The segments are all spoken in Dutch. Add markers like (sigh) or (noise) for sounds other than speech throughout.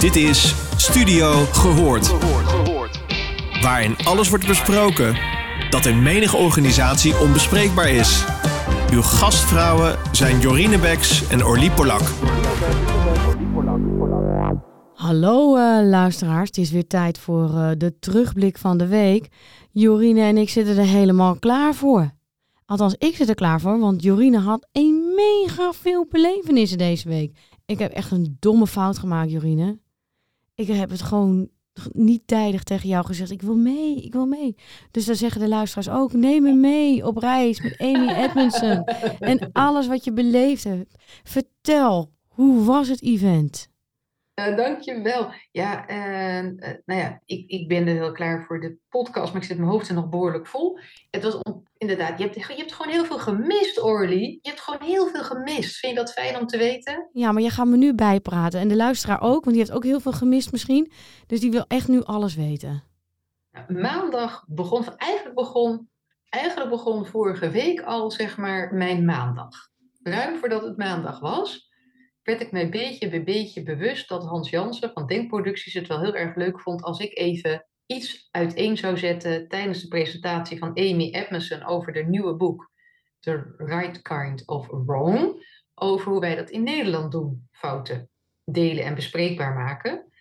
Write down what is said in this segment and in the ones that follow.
Dit is Studio Gehoord. Waarin alles wordt besproken dat in menige organisatie onbespreekbaar is. Uw gastvrouwen zijn Jorine Beks en Orlie Polak. Hallo uh, luisteraars, het is weer tijd voor uh, de terugblik van de week. Jorine en ik zitten er helemaal klaar voor. Althans, ik zit er klaar voor, want Jorine had een mega veel belevenissen deze week. Ik heb echt een domme fout gemaakt, Jorine. Ik heb het gewoon niet tijdig tegen jou gezegd. Ik wil mee, ik wil mee. Dus dan zeggen de luisteraars ook: neem me mee op reis met Amy (laughs) Edmondson. en alles wat je beleefd hebt. Vertel, hoe was het event? Uh, dankjewel. Ja, uh, uh, nou ja, ik, ik ben er heel klaar voor de podcast, maar ik zit mijn hoofd er nog behoorlijk vol. Het was inderdaad, je hebt, je hebt gewoon heel veel gemist, Orly. Je hebt gewoon heel veel gemist. Vind je dat fijn om te weten? Ja, maar je gaat me nu bijpraten. En de luisteraar ook, want die heeft ook heel veel gemist misschien. Dus die wil echt nu alles weten. Nou, maandag begon, eigenlijk begon, eigenlijk begon vorige week al, zeg maar, mijn maandag. Ruim voordat het maandag was werd ik mij beetje bij beetje bewust dat Hans Jansen van Denkproducties het wel heel erg leuk vond als ik even iets uiteen zou zetten tijdens de presentatie van Amy Edmondson over de nieuwe boek The Right Kind of Wrong, over hoe wij dat in Nederland doen, fouten delen en bespreekbaar maken.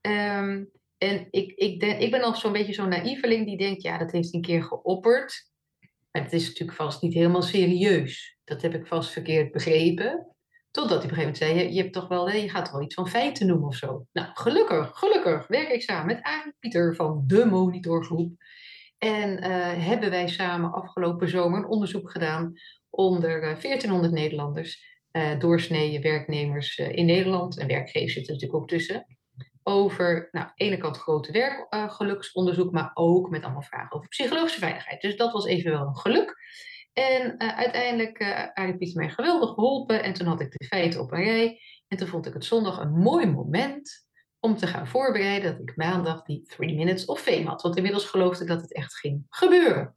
Ehm, en ik, ik, ik ben nog zo'n beetje zo'n naïveling die denkt, ja, dat heeft een keer geopperd. Maar het is natuurlijk vast niet helemaal serieus. Dat heb ik vast verkeerd begrepen. Totdat hij op een gegeven moment zei, je, je, hebt toch wel, je gaat wel iets van feiten noemen of zo. Nou, gelukkig, gelukkig werk ik samen met Arie Pieter van de Monitorgroep. En uh, hebben wij samen afgelopen zomer een onderzoek gedaan onder uh, eh, 1400 Nederlanders, uh, doorsnee werknemers in Nederland en werkgevers zitten natuurlijk ook tussen. Over, nou, aan de ene kant grote werkgeluksonderzoek, maar ook met allemaal vragen over psychologische veiligheid. Dus dat was even wel een geluk. En uh, uiteindelijk uh, Arie Pieter mij geweldig geholpen. En toen had ik de feiten op een rij. En toen vond ik het zondag een mooi moment om te gaan voorbereiden dat ik maandag die three minutes of fame had. Want inmiddels geloofde ik dat het echt ging gebeuren.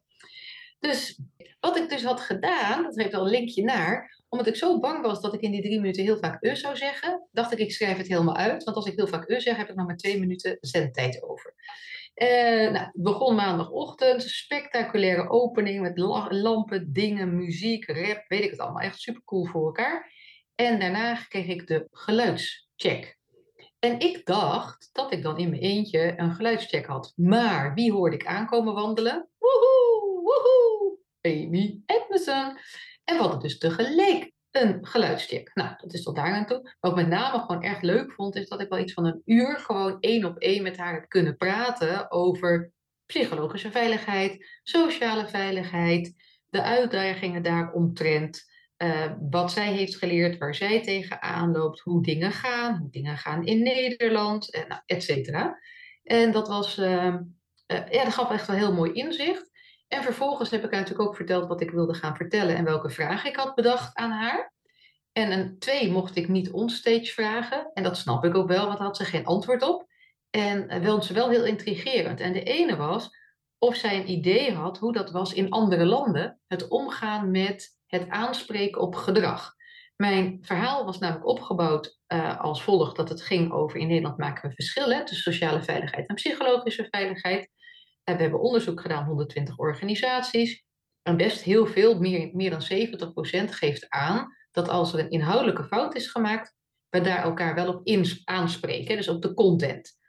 Dus wat ik dus had gedaan, dat heeft al een linkje naar, omdat ik zo bang was dat ik in die drie minuten heel vaak u zou zeggen, dacht ik, ik schrijf het helemaal uit. Want als ik heel vaak u zeg, heb ik nog maar twee minuten zendtijd over. Uh, nou, begon maandagochtend, spectaculaire opening met lampen, dingen, muziek, rap, weet ik het allemaal. Echt super cool voor elkaar. En daarna kreeg ik de geluidscheck. En ik dacht dat ik dan in mijn eentje een geluidscheck had. Maar wie hoorde ik aankomen wandelen? Woehoe, woehoe, Amy Edmondson. En wat het dus tegelijk een geluidscheck. Nou, dat is tot daar aan toe. Wat ik met name gewoon echt leuk vond, is dat ik wel iets van een uur gewoon één op één met haar heb kunnen praten over psychologische veiligheid, sociale veiligheid, de uitdagingen daaromtrent. Uh, wat zij heeft geleerd, waar zij tegenaan loopt, hoe dingen gaan, hoe dingen gaan in Nederland, uh, nou, et cetera. En dat was, uh, ja, dat gaf echt wel heel mooi inzicht. En vervolgens heb ik haar natuurlijk ook verteld wat ik wilde gaan vertellen en welke vragen ik had bedacht aan haar. En een twee mocht ik niet onstage vragen. En dat snap ik ook wel, want had ze geen antwoord op. En uh, vond ze wel heel intrigerend. En de ene was of zij een idee had hoe dat was in andere landen. Het omgaan met het aanspreken op gedrag. Mijn verhaal was namelijk opgebouwd uh, als volgt dat het ging over in Nederland maken we verschillen tussen sociale veiligheid en psychologische veiligheid. We hebben onderzoek gedaan, 120 organisaties. En best heel veel, meer, meer dan 70% geeft aan dat als er een inhoudelijke fout is gemaakt, we daar elkaar wel op aanspreken, dus op de content.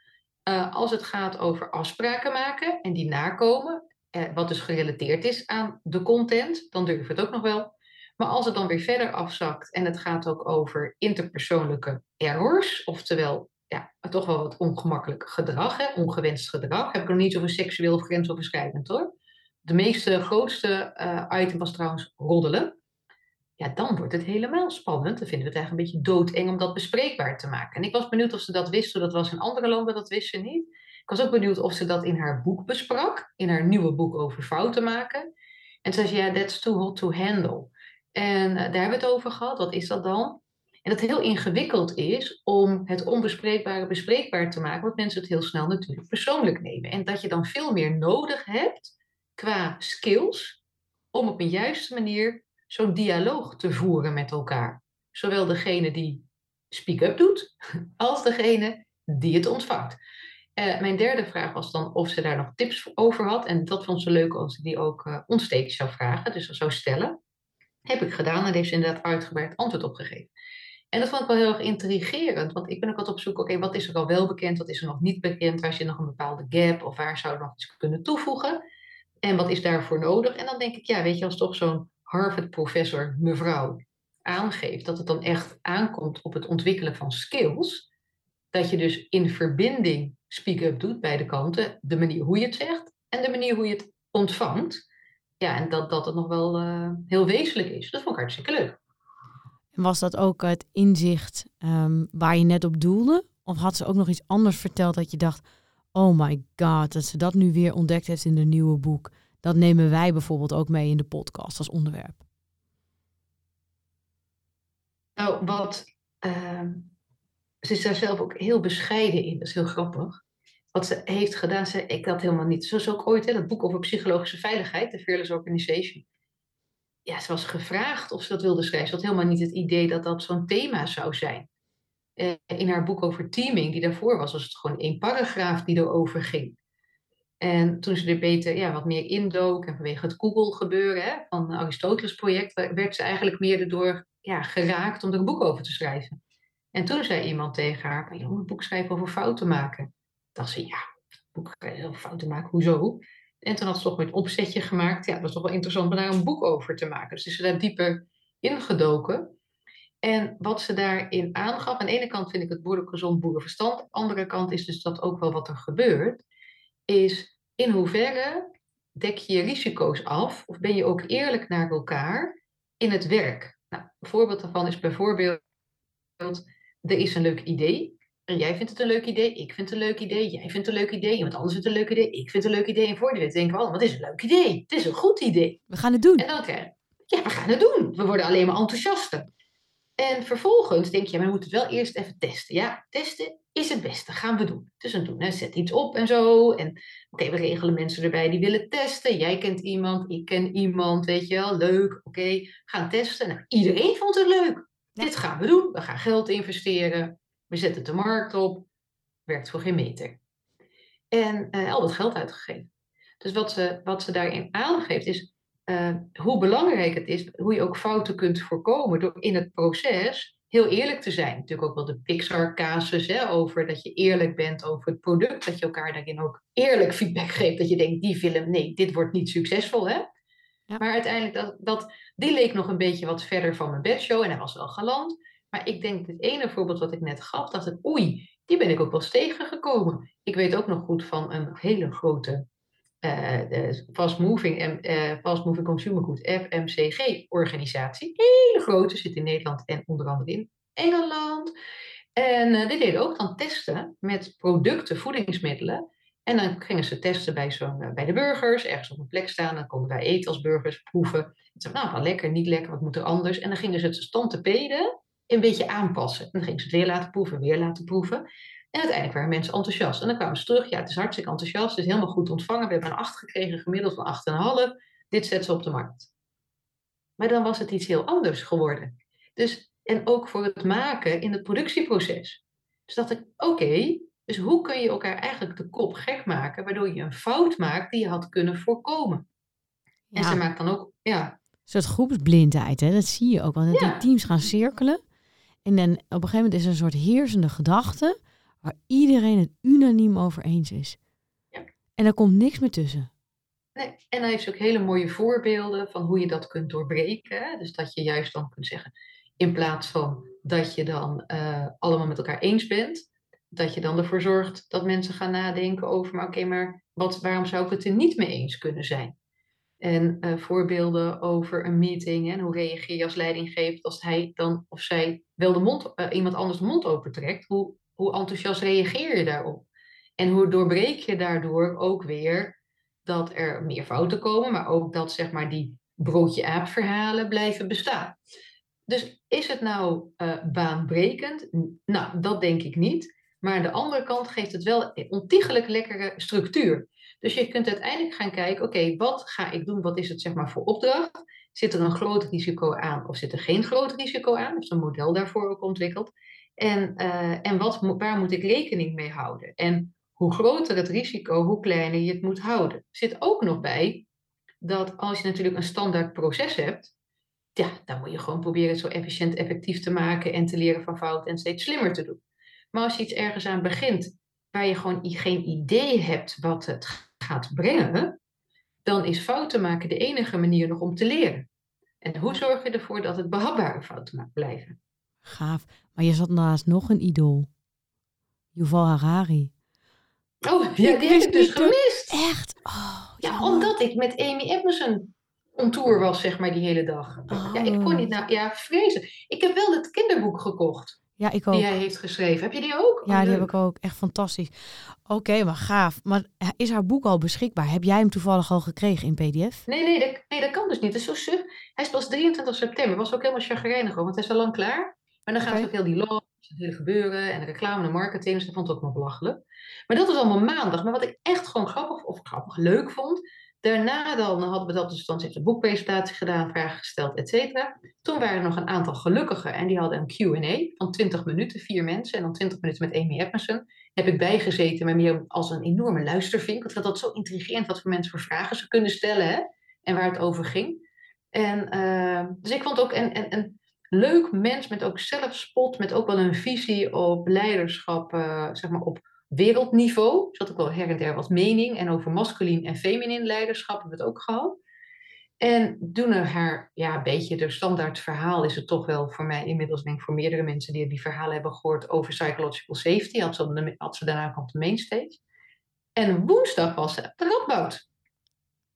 Uh, als het gaat over afspraken maken en die nakomen, uh, wat dus gerelateerd is aan de content, dan durf ik het ook nog wel. Maar als het dan weer verder afzakt en het gaat ook over interpersoonlijke errors, oftewel ja, toch wel wat ongemakkelijk gedrag, hè, ongewenst gedrag, heb ik nog niet over seksueel of grensoverschrijdend hoor. De meeste grootste uh, item was trouwens roddelen ja, dan wordt het helemaal spannend. Dan vinden we het eigenlijk een beetje doodeng om dat bespreekbaar te maken. En ik was benieuwd of ze dat wist, dat was in andere landen, dat wist ze niet. Ik was ook benieuwd of ze dat in haar boek besprak, in haar nieuwe boek over fouten maken. En ze zei, ja, that's too hot to handle. En uh, daar hebben we het over gehad. Wat is dat dan? En dat heel ingewikkeld is om het onbespreekbare bespreekbaar te maken, want mensen het heel snel natuurlijk persoonlijk nemen. En dat je dan veel meer nodig hebt qua skills om op een juiste manier zo'n dialoog te voeren met elkaar. Zowel degene die speak-up doet, (laughs) als degene die het ontvangt. Uh, mijn derde vraag was dan of ze daar nog tips over had. En dat vond ze leuk als ze die ook uh, zou vragen, dus zou stellen. Heb ik gedaan en heeft ze inderdaad uitgebreid antwoord op gegeven. En dat vond ik wel heel erg intrigerend, want ik ben ook altijd op zoek, oké, wat is er al wel bekend, wat is er nog niet bekend, waar zit nog een bepaalde gap of waar zou je nog iets kunnen toevoegen en wat is daarvoor nodig? En dan denk ik, ja, weet je, als toch zo'n Harvard-professor, mevrouw, aangeeft dat het dan echt aankomt op het ontwikkelen van skills, dat je dus in verbinding speak-up doet, beide kanten, de manier hoe je het zegt en de manier hoe je het ontvangt, ja, en dat, dat het nog wel uh, heel wezenlijk is. Dat vond ik hartstikke leuk. En was dat ook het inzicht um, waar je net op doelde? Of had ze ook nog iets anders verteld dat je dacht, oh my god, dat ze dat nu weer ontdekt heeft in de nieuwe boek. Dat nemen wij bijvoorbeeld ook mee in de podcast als onderwerp. Nou, wat. Uh, ze is daar zelf ook heel bescheiden in, dat is heel grappig. Wat ze heeft gedaan, ze, ik dat helemaal niet. Zoals ook ooit, hè, dat boek over psychologische veiligheid, de Fearless Organization ja, ze was gevraagd of ze dat wilde schrijven. Ze had helemaal niet het idee dat dat zo'n thema zou zijn. Uh, in haar boek over teaming, die daarvoor was, was het gewoon één paragraaf die erover ging. En toen ze er beter ja, wat meer indook, en vanwege het Google-gebeuren hè, van het Aristoteles-project, werd ze eigenlijk meer erdoor ja, geraakt om er een boek over te schrijven. En toen zei iemand tegen haar: Je moet een boek schrijven over fouten maken. Dacht ze: Ja, boek over fouten maken, hoezo? En toen had ze toch een opzetje gemaakt. Ja, dat was toch wel interessant om daar een boek over te maken. Dus is ze daar dieper ingedoken. En wat ze daarin aangaf, aan de ene kant vind ik het boerlijk gezond boerenverstand. Aan de andere kant is dus dat ook wel wat er gebeurt. Is in hoeverre dek je je risico's af? Of ben je ook eerlijk naar elkaar in het werk? Nou, een voorbeeld daarvan is bijvoorbeeld, er is een leuk idee. En jij vindt het een leuk idee, ik vind het een leuk idee, jij vindt het een leuk idee, iemand anders vindt het een leuk idee, ik vind het een leuk idee. En voor de wet denken we allemaal, wat is een leuk idee? Het is een goed idee. We gaan het doen. En dan ja, we gaan het doen. We worden alleen maar enthousiaster. En vervolgens denk je, maar we moeten het wel eerst even testen. Ja, testen is het beste, gaan we doen. Dus dan doen, hè, zet iets op en zo. En oké, we regelen mensen erbij die willen testen. Jij kent iemand, ik ken iemand, weet je wel, leuk. Oké, gaan testen. Nou, iedereen vond het leuk. Dit gaan we doen. We gaan geld investeren. We zetten de markt op, werkt voor geen meter. En uh, al dat geld uitgegeven. Dus wat ze, wat ze daarin aangeeft is uh, hoe belangrijk het is, hoe je ook fouten kunt voorkomen door in het proces heel eerlijk te zijn. Natuurlijk ook wel de Pixar-casus over dat je eerlijk bent over het product, dat je elkaar daarin ook eerlijk feedback geeft. Dat je denkt, die film, nee, dit wordt niet succesvol, hè? Ja. Maar uiteindelijk, dat, dat, die leek nog een beetje wat verder van mijn bedshow en hij was wel geland. Maar ik denk, het ene voorbeeld wat ik net gaf, dacht ik, oei, die ben ik ook wel eens tegengekomen. Ik weet ook nog goed van een hele grote uh, fast, moving, uh, fast moving consumer goods, FMCG-organisatie. Hele grote, zit in Nederland en onder andere in Engeland. En die deden ook dan testen met producten, voedingsmiddelen. En dan gingen ze testen bij, zo'n, bij de burgers, ergens op een plek staan. Dan konden wij eten als burgers, proeven. En zeiden, nou, lekker, niet lekker, wat moet er anders? En dan gingen ze het stand te peden een beetje aanpassen. En dan gingen ze het weer laten proeven, weer laten proeven. En uiteindelijk waren mensen enthousiast. En dan kwamen ze terug. Ja, het is hartstikke enthousiast. Het is helemaal goed ontvangen. We hebben een 8 gekregen, gemiddeld van 8,5. Dit zetten ze op de markt. Maar dan was het iets heel anders geworden. Dus, en ook voor het maken in het productieproces. Dus dacht ik, oké, dus hoe kun je elkaar eigenlijk de kop gek maken, waardoor je een fout maakt die je had kunnen voorkomen? Ja. En ze maakt dan ook, ja. Een soort groepsblindheid, hè? dat zie je ook. Want ja. die teams gaan cirkelen. En dan op een gegeven moment is er een soort heersende gedachte waar iedereen het unaniem over eens is. Ja. En er komt niks meer tussen. Nee, en dan heeft ze ook hele mooie voorbeelden van hoe je dat kunt doorbreken. Dus dat je juist dan kunt zeggen, in plaats van dat je dan uh, allemaal met elkaar eens bent, dat je dan ervoor zorgt dat mensen gaan nadenken over, maar oké, maar wat, waarom zou ik het er niet mee eens kunnen zijn? En uh, voorbeelden over een meeting en hoe reageer je als leidinggever als hij dan of zij wel de mond, uh, iemand anders de mond opentrekt. Hoe, hoe enthousiast reageer je daarop? En hoe doorbreek je daardoor ook weer dat er meer fouten komen, maar ook dat zeg maar die broodje-aap verhalen blijven bestaan. Dus is het nou uh, baanbrekend? Nou, dat denk ik niet. Maar aan de andere kant geeft het wel ontiegelijk lekkere structuur. Dus je kunt uiteindelijk gaan kijken, oké, wat ga ik doen? Wat is het zeg maar voor opdracht? Zit er een groot risico aan of zit er geen groot risico aan? Is een model daarvoor ook ontwikkeld? En, eh, en wat, waar moet ik rekening mee houden? En hoe groter het risico, hoe kleiner je het moet houden. Er zit ook nog bij dat als je natuurlijk een standaard proces hebt, ja, dan moet je gewoon proberen het zo efficiënt, effectief te maken en te leren van fouten en steeds slimmer te doen. Maar als je iets ergens aan begint waar je gewoon geen idee hebt wat het gaat brengen, dan is fouten maken de enige manier nog om te leren. En hoe zorg je ervoor dat het behapbare fouten blijven? Gaaf. Maar je zat naast nog een idool. Yuval Harari. Oh, ja, die heb ik dus gemist. Echt? Oh, ja, omdat ik met Amy Edmondson on tour was, zeg maar, die hele dag. Ja, ik kon niet nou, ja, vrezen. Ik heb wel het kinderboek gekocht. Ja, ik ook. Die hij heeft geschreven. Heb je die ook? Ja, die heb ik ook. Echt fantastisch. Oké, maar gaaf. Maar is haar boek al beschikbaar? Heb jij hem toevallig al gekregen in pdf? Nee, nee, dat, nee, dat kan dus niet. Dat is zo suf. Hij is pas 23 september. Was ook helemaal chagrijnig, want hij is al lang klaar. Maar dan gaat okay. ook heel die law, het hele gebeuren en de reclame en marketing. Dus dat vond ik ook nog belachelijk. Maar dat was allemaal maandag. Maar wat ik echt gewoon grappig, of grappig leuk vond, Daarna dan hadden we dat dus, dan heeft de boekpresentatie gedaan, vragen gesteld, et cetera. Toen waren er nog een aantal gelukkigen en die hadden een Q&A van 20 minuten, vier mensen. En dan 20 minuten met Amy Edmondson. Heb ik bijgezeten, maar meer als een enorme luistervink. Want ik had dat zo intrigerend wat voor mensen voor vragen ze kunnen stellen hè? en waar het over ging. En, uh, dus ik vond ook een, een, een leuk mens met ook zelfspot, met ook wel een visie op leiderschap, uh, zeg maar op wereldniveau. Zat ook wel her en der wat mening. En over masculien en feminin leiderschap hebben we het ook gehad. En doen er haar, ja, een beetje de standaard verhaal is het toch wel voor mij inmiddels, denk ik voor meerdere mensen die die verhalen hebben gehoord over psychological safety, had ze, had ze daarna op de mainstage. En woensdag was ze de Radboud.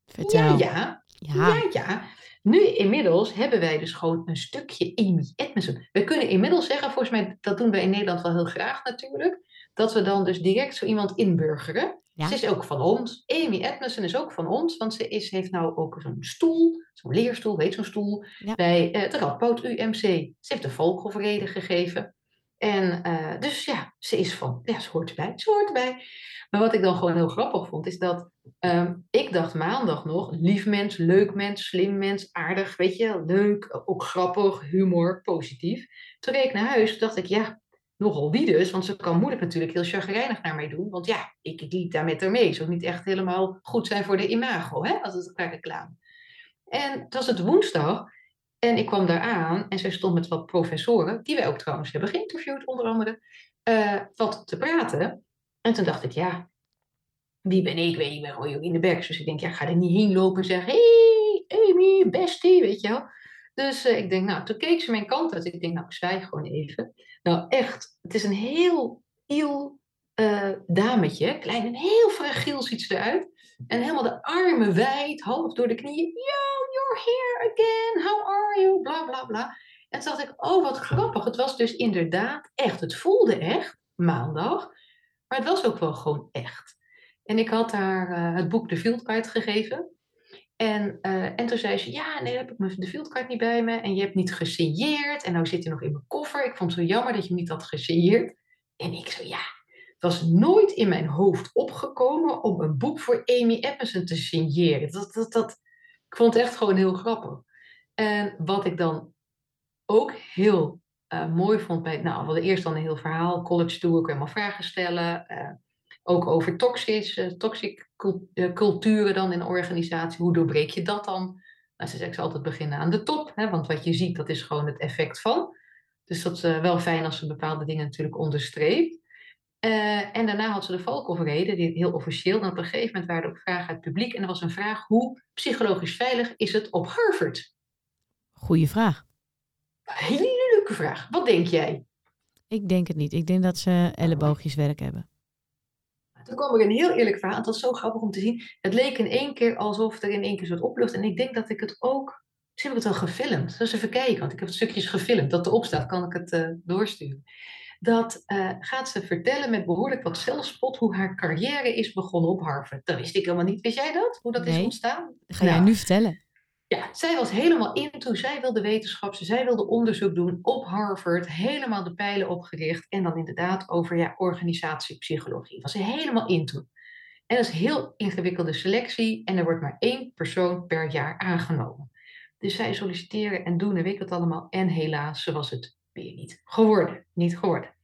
Vertel. Ja, ja, ja, ja, ja. Nu inmiddels hebben wij dus gewoon een stukje Amy Edmondson. We kunnen inmiddels zeggen, volgens mij, dat doen wij in Nederland wel heel graag natuurlijk dat we dan dus direct zo iemand inburgeren. Ze is ook van ons. Amy Edmondson is ook van ons, want ze is, heeft nou ook zo'n stoel, zo'n leerstoel, weet zo'n stoel, bij uh, de Radboud UMC. Ze heeft de Volkhofrede gegeven. En uh, dus ja, ze is van, ja, ze hoort erbij, ze hoort erbij. Maar wat ik dan gewoon heel grappig vond, is dat um, ik dacht maandag nog, lief mens, leuk mens, slim mens, aardig, weet je, leuk, ook grappig, humor, positief. Toen reed ik naar huis, dacht ik, ja, nogal wie dus, want ze kan moeilijk natuurlijk heel chagrijnig naar mij doen. Want ja, ik, liep daar met haar mee. Zou niet echt helemaal goed zijn voor de imago, hè, als het qua reclame. En het was het woensdag en ik kwam daar aan en zij stond met wat professoren, die wij ook trouwens hebben geïnterviewd onder andere, uh, wat te praten. En toen dacht ik, ja, wie ben ik? Weet je, ik ben gewoon in de Bergs. Dus ik denk, ja, ga er niet heen lopen en zeggen, hey, Amy, bestie, weet je wel. Dus uh, ik denk, nou, toen keek ze mijn kant uit. Ik denk, nou, ik zwijg gewoon even. Nou, echt, het is een heel iel uh, dametje. Klein en heel fragiel ziet ze eruit. En helemaal de armen wijd, half door de knieën. Yo, you're here again. How are you? Bla, bla, bla. En toen dacht ik, oh, wat grappig. Het was dus inderdaad echt. Het voelde echt, maandag. Maar het was ook wel gewoon echt. En ik had haar uh, het boek De Fieldcard gegeven. En, uh, en toen zei ze, ja, nee, heb ik de fieldcard niet bij me. En je hebt niet gesigneerd. En nou zit hij nog in mijn koffer. Ik vond het zo jammer dat je hem niet had gesigneerd. En ik zo, ja, het was nooit in mijn hoofd opgekomen om een boek voor Amy Edmondson te signeren. Dat, dat, dat, ik vond het echt gewoon heel grappig. En wat ik dan ook heel uh, mooi vond bij, nou, we hadden eerst dan een heel verhaal, college tour, ik helemaal vragen stellen. Uh, ook over toxisch, uh, toxic culturen dan in een organisatie. Hoe doorbreek je dat dan? Nou, ze zegt ze altijd beginnen aan de top, hè, want wat je ziet, dat is gewoon het effect van. Dus dat is uh, wel fijn als ze bepaalde dingen natuurlijk onderstreept. Uh, en daarna had ze de valkoverheden, die heel officieel. En op een gegeven moment waren er ook vragen uit het publiek. En er was een vraag, hoe psychologisch veilig is het op Harvard? Goeie vraag. Hele leuke vraag. Wat denk jij? Ik denk het niet. Ik denk dat ze elleboogjeswerk hebben. Toen kwam er een heel eerlijk verhaal. Het was zo grappig om te zien. Het leek in één keer alsof er in één keer soort oplucht. En ik denk dat ik het ook... Misschien heb ik het al gefilmd. Dus even kijken, want ik heb het stukjes gefilmd. Dat erop staat, kan ik het uh, doorsturen. Dat uh, gaat ze vertellen met behoorlijk wat zelfspot hoe haar carrière is begonnen op Harvard. Dat wist ik helemaal niet. Wist jij dat? Hoe dat nee. is ontstaan? Dat ga nou, jij nu vertellen. Ja, zij was helemaal into. Zij wilde wetenschap, zij wilde onderzoek doen op Harvard. Helemaal de pijlen opgericht. En dan inderdaad over ja, organisatiepsychologie. Was ze helemaal into. En dat is een heel ingewikkelde selectie. En er wordt maar één persoon per jaar aangenomen. Dus zij solliciteren en doen en het allemaal. En helaas, ze was het je niet geworden. Niet geworden.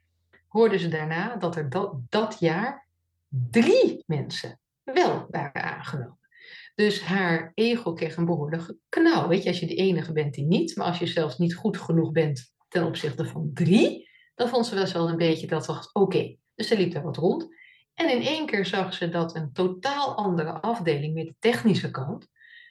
Hoorden ze daarna dat er dat, dat jaar drie mensen wel waren aangenomen. Dus haar ego kreeg een behoorlijke knauw. Weet je, als je de enige bent die niet, maar als je zelfs niet goed genoeg bent ten opzichte van drie, dan vond ze wel een beetje dat was oké. Dus ze liep daar wat rond. En in één keer zag ze dat een totaal andere afdeling met de technische kant,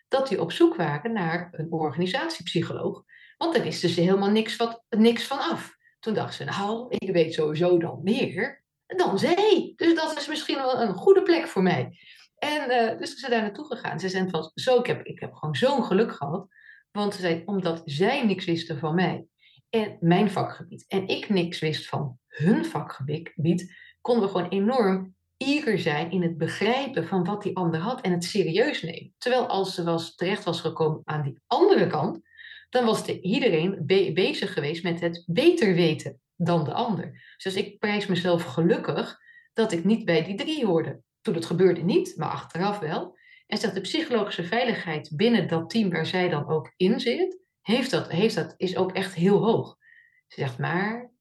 dat die op zoek waren naar een organisatiepsycholoog. Want daar wisten ze helemaal niks, wat, niks van af. Toen dacht ze, nou, ik weet sowieso dan meer dan zij. Dus dat is misschien wel een goede plek voor mij. En uh, dus ze daar naartoe gegaan. Ze zei van, zo, ik heb, ik heb gewoon zo'n geluk gehad. Want ze zei, omdat zij niks wisten van mij en mijn vakgebied. En ik niks wist van hun vakgebied, konden we gewoon enorm eager zijn in het begrijpen van wat die ander had en het serieus nemen. Terwijl als ze was, terecht was gekomen aan die andere kant, dan was de, iedereen bezig geweest met het beter weten dan de ander. Dus ik prijs mezelf gelukkig dat ik niet bij die drie hoorde. Toen het gebeurde niet, maar achteraf wel. En dat de psychologische veiligheid binnen dat team waar zij dan ook in zit, heeft dat, heeft dat, is ook echt heel hoog. Ze zegt maar,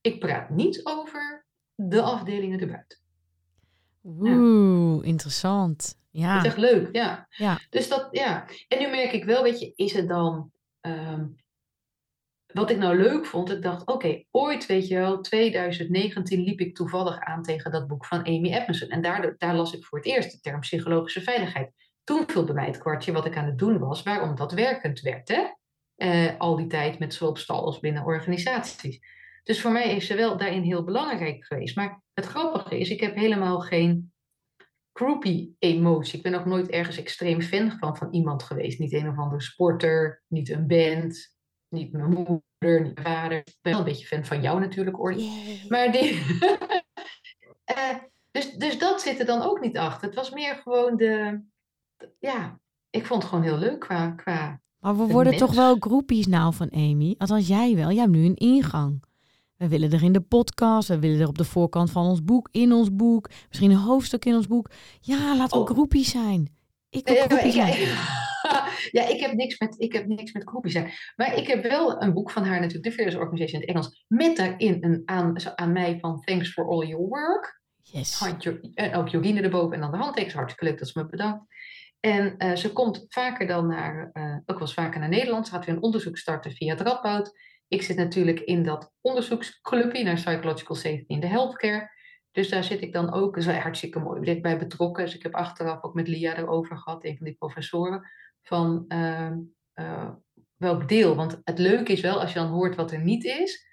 ik praat niet over de afdelingen erbuiten. Oeh, interessant. Ja. Dat is echt leuk, ja. ja. Dus dat, ja. En nu merk ik wel, weet je, is het dan... Ehm, wat ik nou leuk vond, ik dacht, oké, ooit, weet je wel, 2019 liep ik toevallig aan tegen dat boek van Amy Edmondson. En daar, daar las ik voor het eerst de term psychologische veiligheid. Toen viel bij mij het kwartje wat ik aan het doen was, waarom dat werkend werd, hè? Uh, al die tijd met zowel op stal als binnen organisaties. Dus voor mij is ze wel daarin heel belangrijk geweest. Maar het grappige is, ik heb helemaal geen groupie-emotie. Ik ben ook nooit ergens extreem fan van, van iemand geweest. Niet een of andere sporter, niet een band, niet mijn moeder, niet mijn vader. Ik ben wel een beetje fan van jou natuurlijk, Orly. Maar die... uh, (laughs) dus, dus dat zit er dan ook niet achter. Het was meer gewoon de... Ja, ik vond het gewoon heel leuk qua... qua maar we worden toch wel groepies nou van Amy? Althans jij wel. Jij hebt nu een ingang. We willen er in de podcast, we willen er op de voorkant van ons boek, in ons boek, misschien een hoofdstuk in ons boek. Ja, laat we oh. groepies zijn. Ik wil groepies zijn. Ja, (laughs) ik heb niks met, ik heb niks met groepies zijn. Maar ik heb wel een boek van haar natuurlijk, The Fearless Organization in het Engels, met daarin een aan, aan mij van Thanks for all your work. Yes. en ook Jorine erboven en dan de handtekens. Hartstikke leuk dat ze me bedankt. En uh, ze komt vaker dan naar, uh, ook wel eens vaker naar Nederland. Ze gaat weer een onderzoek starten via het Radboud. Ik zit natuurlijk in dat onderzoeksclubje naar psychological safety in de healthcare. Dus daar zit ik dan ook, dat is wel hartstikke mooi, bij betrokken. Dus ik heb achteraf ook met Lia erover gehad, een van die professoren, van uh, welk deel. Want het leuke is wel, als je dan hoort wat er niet is,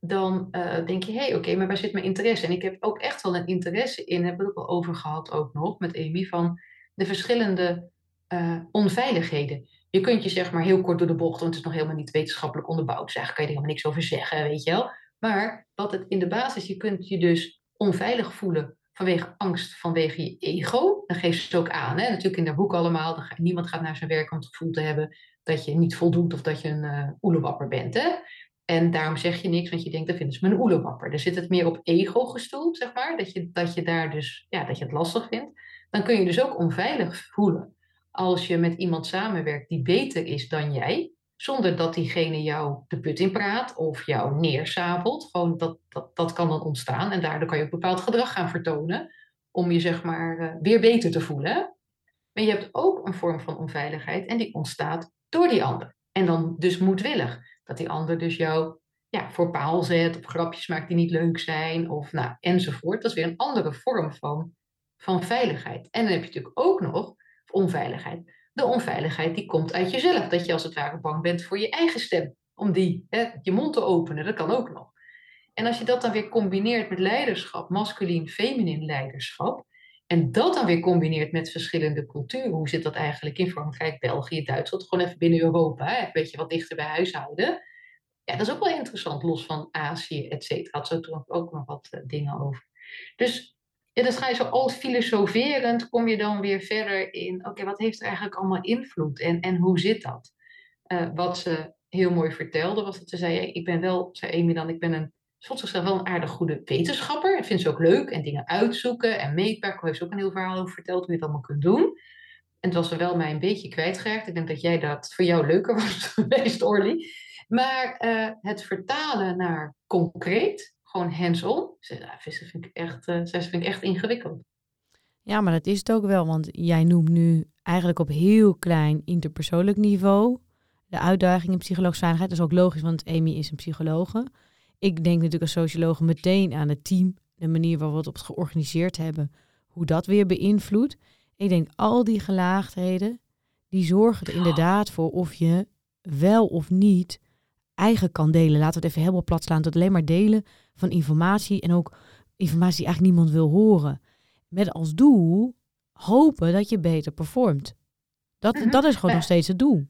dan uh, denk je, hé, hey, oké, maar waar zit mijn interesse? En ik heb ook echt wel een interesse in, heb ik ook al over gehad ook nog met Amy, van de verschillende uh, onveiligheden. Je kunt je zeg maar heel kort door de bocht, want het is nog helemaal niet wetenschappelijk onderbouwd. Dus eigenlijk kan je er helemaal niks over zeggen, weet je wel. Maar wat het in de basis, je kunt je dus onveilig voelen vanwege angst, vanwege je ego. Dan geeft ze ook aan. Hè? Natuurlijk in haar boek allemaal. Niemand gaat naar zijn werk om het gevoel te hebben dat je niet voldoet of dat je een uh, oelewapper bent. Hè? En daarom zeg je niks, want je denkt, dan vinden ze me een oelewapper. Dan zit het meer op ego gestoeld, zeg maar. Dat je, dat je daar dus, ja, dat je het lastig vindt. Dan kun je dus ook onveilig voelen als je met iemand samenwerkt die beter is dan jij, zonder dat diegene jou de put in praat of jou neersabelt. Gewoon dat, dat, dat kan dan ontstaan en daardoor kan je ook bepaald gedrag gaan vertonen om je zeg maar uh, weer beter te voelen. Maar je hebt ook een vorm van onveiligheid en die ontstaat door die ander. En dan dus moedwillig. Dat die ander dus jou ja, voor paal zet of grapjes maakt die niet leuk zijn of nou, enzovoort. Dat is weer een andere vorm van, van veiligheid. En dan heb je natuurlijk ook nog onveiligheid. De onveiligheid die komt uit jezelf. Dat je als het ware bang bent voor je eigen stem. Om die, hè, je mond te openen, dat kan ook nog. En als je dat dan weer combineert met leiderschap, masculien, feminin leiderschap. En dat dan weer combineert met verschillende culturen. Hoe zit dat eigenlijk in Frankrijk, België, Duitsland? Gewoon even binnen Europa, hè, een beetje wat dichter bij huishouden. Ja, dat is ook wel interessant, los van Azië, et cetera. Had zo ook nog wat uh, dingen over. Dus ja, dan ga je zo als filosoferend, kom je dan weer verder in, oké, wat heeft er eigenlijk allemaal invloed en, en hoe zit dat? Uh, wat ze heel mooi vertelde, was dat ze zei, ik ben wel, zei Amy dan, ik ben een, zichzelf wel een aardig goede wetenschapper. Ik vind ze ook leuk en dingen uitzoeken en meetbaar. Heeft ze ook een heel verhaal over verteld hoe je het allemaal kunt doen. En het was er wel mij een beetje kwijtgeraakt. Ik denk dat jij dat voor jou leuker (laughs) was geweest, Orly. Maar eh, het vertalen naar concreet, gewoon hands-on, dat vind ik echt, uh, vind ik echt ingewikkeld. Ja, maar dat is het ook wel, want jij noemt nu eigenlijk op heel klein interpersoonlijk niveau de uitdaging in psychologische veiligheid. Dat is ook logisch, want Amy is een psychologe. Ik denk natuurlijk als socioloog meteen aan het team, de manier waarop we het op georganiseerd hebben, hoe dat weer beïnvloedt. Ik denk al die gelaagdheden, die zorgen er inderdaad voor of je wel of niet eigen kan delen. Laten we het even helemaal plat slaan tot alleen maar delen van informatie en ook informatie die eigenlijk niemand wil horen. Met als doel hopen dat je beter performt. Dat, mhm. dat is gewoon nog steeds het doel.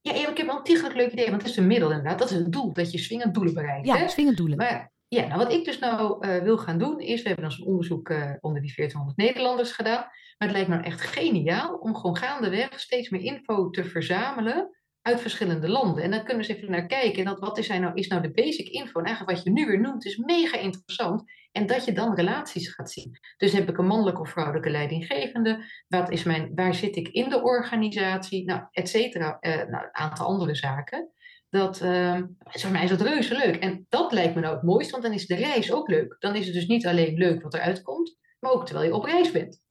Ja, ik heb wel een ontiegelijk leuk idee, want het is een middel inderdaad. Dat is het doel, dat je swingend doelen bereikt. Ja, swingend doelen. Maar ja, nou wat ik dus nou uh, wil gaan doen is, we hebben ons onderzoek uh, onder die 1400 Nederlanders gedaan. Maar het lijkt me nou echt geniaal om gewoon gaandeweg steeds meer info te verzamelen uit verschillende landen. En dan kunnen eens even naar kijken. En dat, wat is, nou, is nou de basic info? En eigenlijk wat je nu weer noemt, is mega interessant. En dat je dan relaties gaat zien. Dus heb ik een mannelijke of vrouwelijke leidinggevende? Wat is mijn, waar zit ik in de organisatie? Nou, et cetera. Uh, nou, een aantal andere zaken. Dat, uh, voor mij is dat reuze leuk. En dat lijkt me nou het mooiste, want dan is de reis ook leuk. Dan is het dus niet alleen leuk wat eruit komt, maar ook terwijl je op reis bent.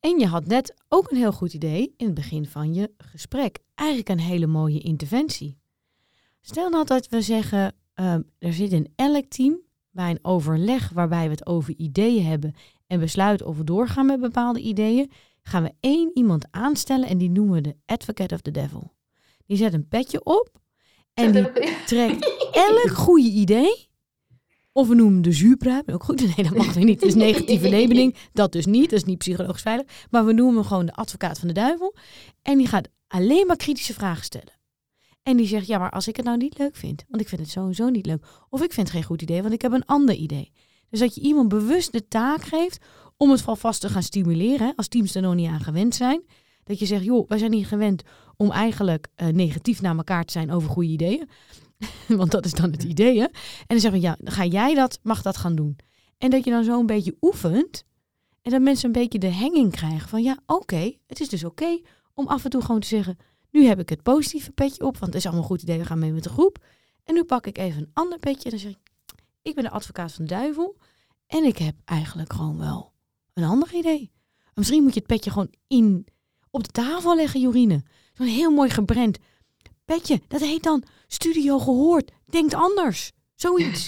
En je had net ook een heel goed idee in het begin van je gesprek. Eigenlijk een hele mooie interventie. Stel nou dat we zeggen, ehm, er zit in elk team bij een overleg waarbij we het over ideeën hebben en besluiten of we doorgaan met bepaalde ideeën, gaan we één iemand aanstellen en die noemen we de advocate of the devil. Die zet een petje op en die trekt (laughs) elk goede idee of we noemen de zuurpruim, ook goed. (laughs) Nee, dat mag weer niet. Dat is negatieve (laughs) labeling. Dat dus niet. Dat is niet psychologisch veilig. Maar we noemen hem gewoon de advocaat van de duivel. En die gaat alleen maar kritische vragen stellen. En die zegt, ja, maar als ik het nou niet leuk vind, want ik vind het sowieso niet leuk. Of ik vind het geen goed idee, want ik heb een ander idee. Dus dat je iemand bewust de taak geeft om het vast te gaan stimuleren, als teams er nog niet aan gewend zijn. Dat je zegt, joh, wij zijn niet gewend om eigenlijk uh, negatief naar elkaar te zijn over goede ideeën. (laughs) Want dat is dan het idee, hè? En dan zeggen we, ja, ga jij dat, mag dat gaan doen. En dat je dan zo een beetje oefent. En dat mensen een beetje de henging krijgen van, ja, oké, het is dus oké om af en toe gewoon te zeggen, nu heb ik het positieve petje op, want het is allemaal een goed idee, we gaan mee met de groep. En nu pak ik even een ander petje en dan zeg ik, ik ben de advocaat van de duivel en ik heb eigenlijk gewoon wel een ander idee. misschien moet je het petje gewoon in, op de tafel leggen, Jorine. Zo'n heel mooi gebrand Dat heet dan Studio Gehoord. Denkt anders. Zoiets.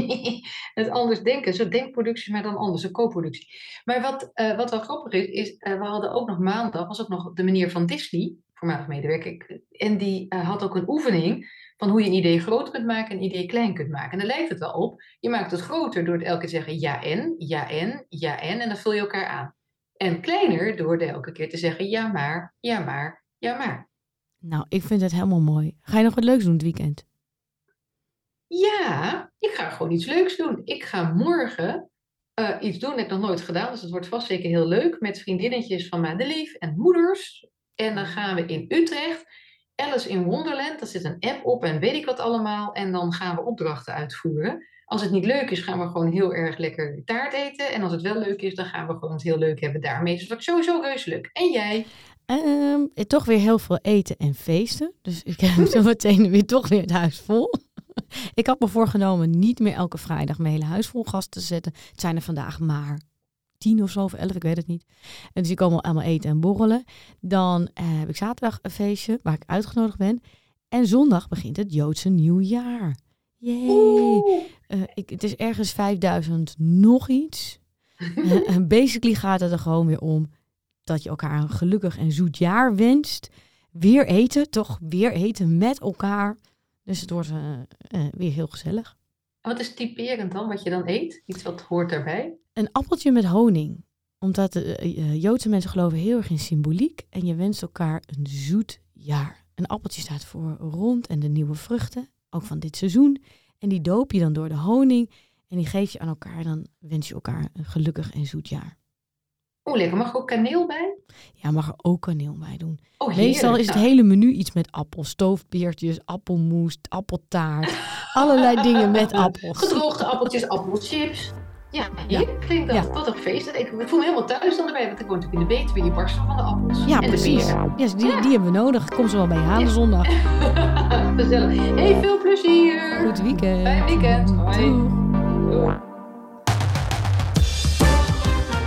(laughs) het anders denken. Zo denkproductie, maar dan anders. Een co-productie. Maar wat, uh, wat wel grappig is, is uh, we hadden ook nog maandag, was ook nog de meneer van Disney, voormalig medewerker. En die uh, had ook een oefening van hoe je een idee groot kunt maken en een idee klein kunt maken. En dan lijkt het wel op. Je maakt het groter door het elke keer te zeggen ja en, ja en, ja en. En dan vul je elkaar aan. En kleiner door elke keer te zeggen ja maar, ja maar, ja maar. Nou, ik vind het helemaal mooi. Ga je nog wat leuks doen het weekend? Ja, ik ga gewoon iets leuks doen. Ik ga morgen uh, iets doen dat ik nog nooit gedaan. Dus het wordt vast zeker heel leuk. Met vriendinnetjes van Madelief en moeders. En dan gaan we in Utrecht. Alice in Wonderland. Daar zit een app op en weet ik wat allemaal. En dan gaan we opdrachten uitvoeren. Als het niet leuk is, gaan we gewoon heel erg lekker taart eten. En als het wel leuk is, dan gaan we gewoon het heel leuk hebben daarmee. Dus dat wordt sowieso reuze leuk. En jij? Um, toch weer heel veel eten en feesten. Dus ik heb (laughs) zo meteen weer toch weer het huis vol. (laughs) ik had me voorgenomen niet meer elke vrijdag mijn hele huis vol gasten te zetten. Het zijn er vandaag maar tien of zo, of elf, ik weet het niet. En dus ik kom allemaal eten en borrelen. Dan uh, heb ik zaterdag een feestje waar ik uitgenodigd ben. En zondag begint het Joodse nieuwjaar. Uh, ik, het is ergens 5000 nog iets. (laughs) uh, basically gaat het er gewoon weer om dat je elkaar een gelukkig en zoet jaar wenst. Weer eten, toch? Weer eten met elkaar. Dus het wordt uh, uh, weer heel gezellig. Wat is typerend dan, wat je dan eet? Iets wat hoort daarbij? Een appeltje met honing. Omdat de uh, Joodse mensen geloven heel erg in symboliek. En je wenst elkaar een zoet jaar. Een appeltje staat voor rond en de nieuwe vruchten. Ook van dit seizoen. En die doop je dan door de honing. En die geef je aan elkaar. En dan wens je elkaar een gelukkig en zoet jaar. Oh, lekker. Mag er ook kaneel bij? Ja, mag er ook kaneel bij doen. Oh, Meestal is het hele menu iets met appels, stoofpeertjes, appelmoes, appeltaart. allerlei dingen met (laughs) appels. Gedroogde appeltjes, appelchips. Ja, heerlijk klinkt dat. Ja. Wat een feest. Ik, ik voel me helemaal thuis dan erbij, want ik woon natuurlijk in de Betuwe. Je barst van de appels. Ja, en precies. de Ja, die, die hebben we nodig. Kom ze wel bij je halen zondag. (laughs) Gezellig. Hey, veel plezier. Goed weekend. Fijn weekend. Hoi. Doeg.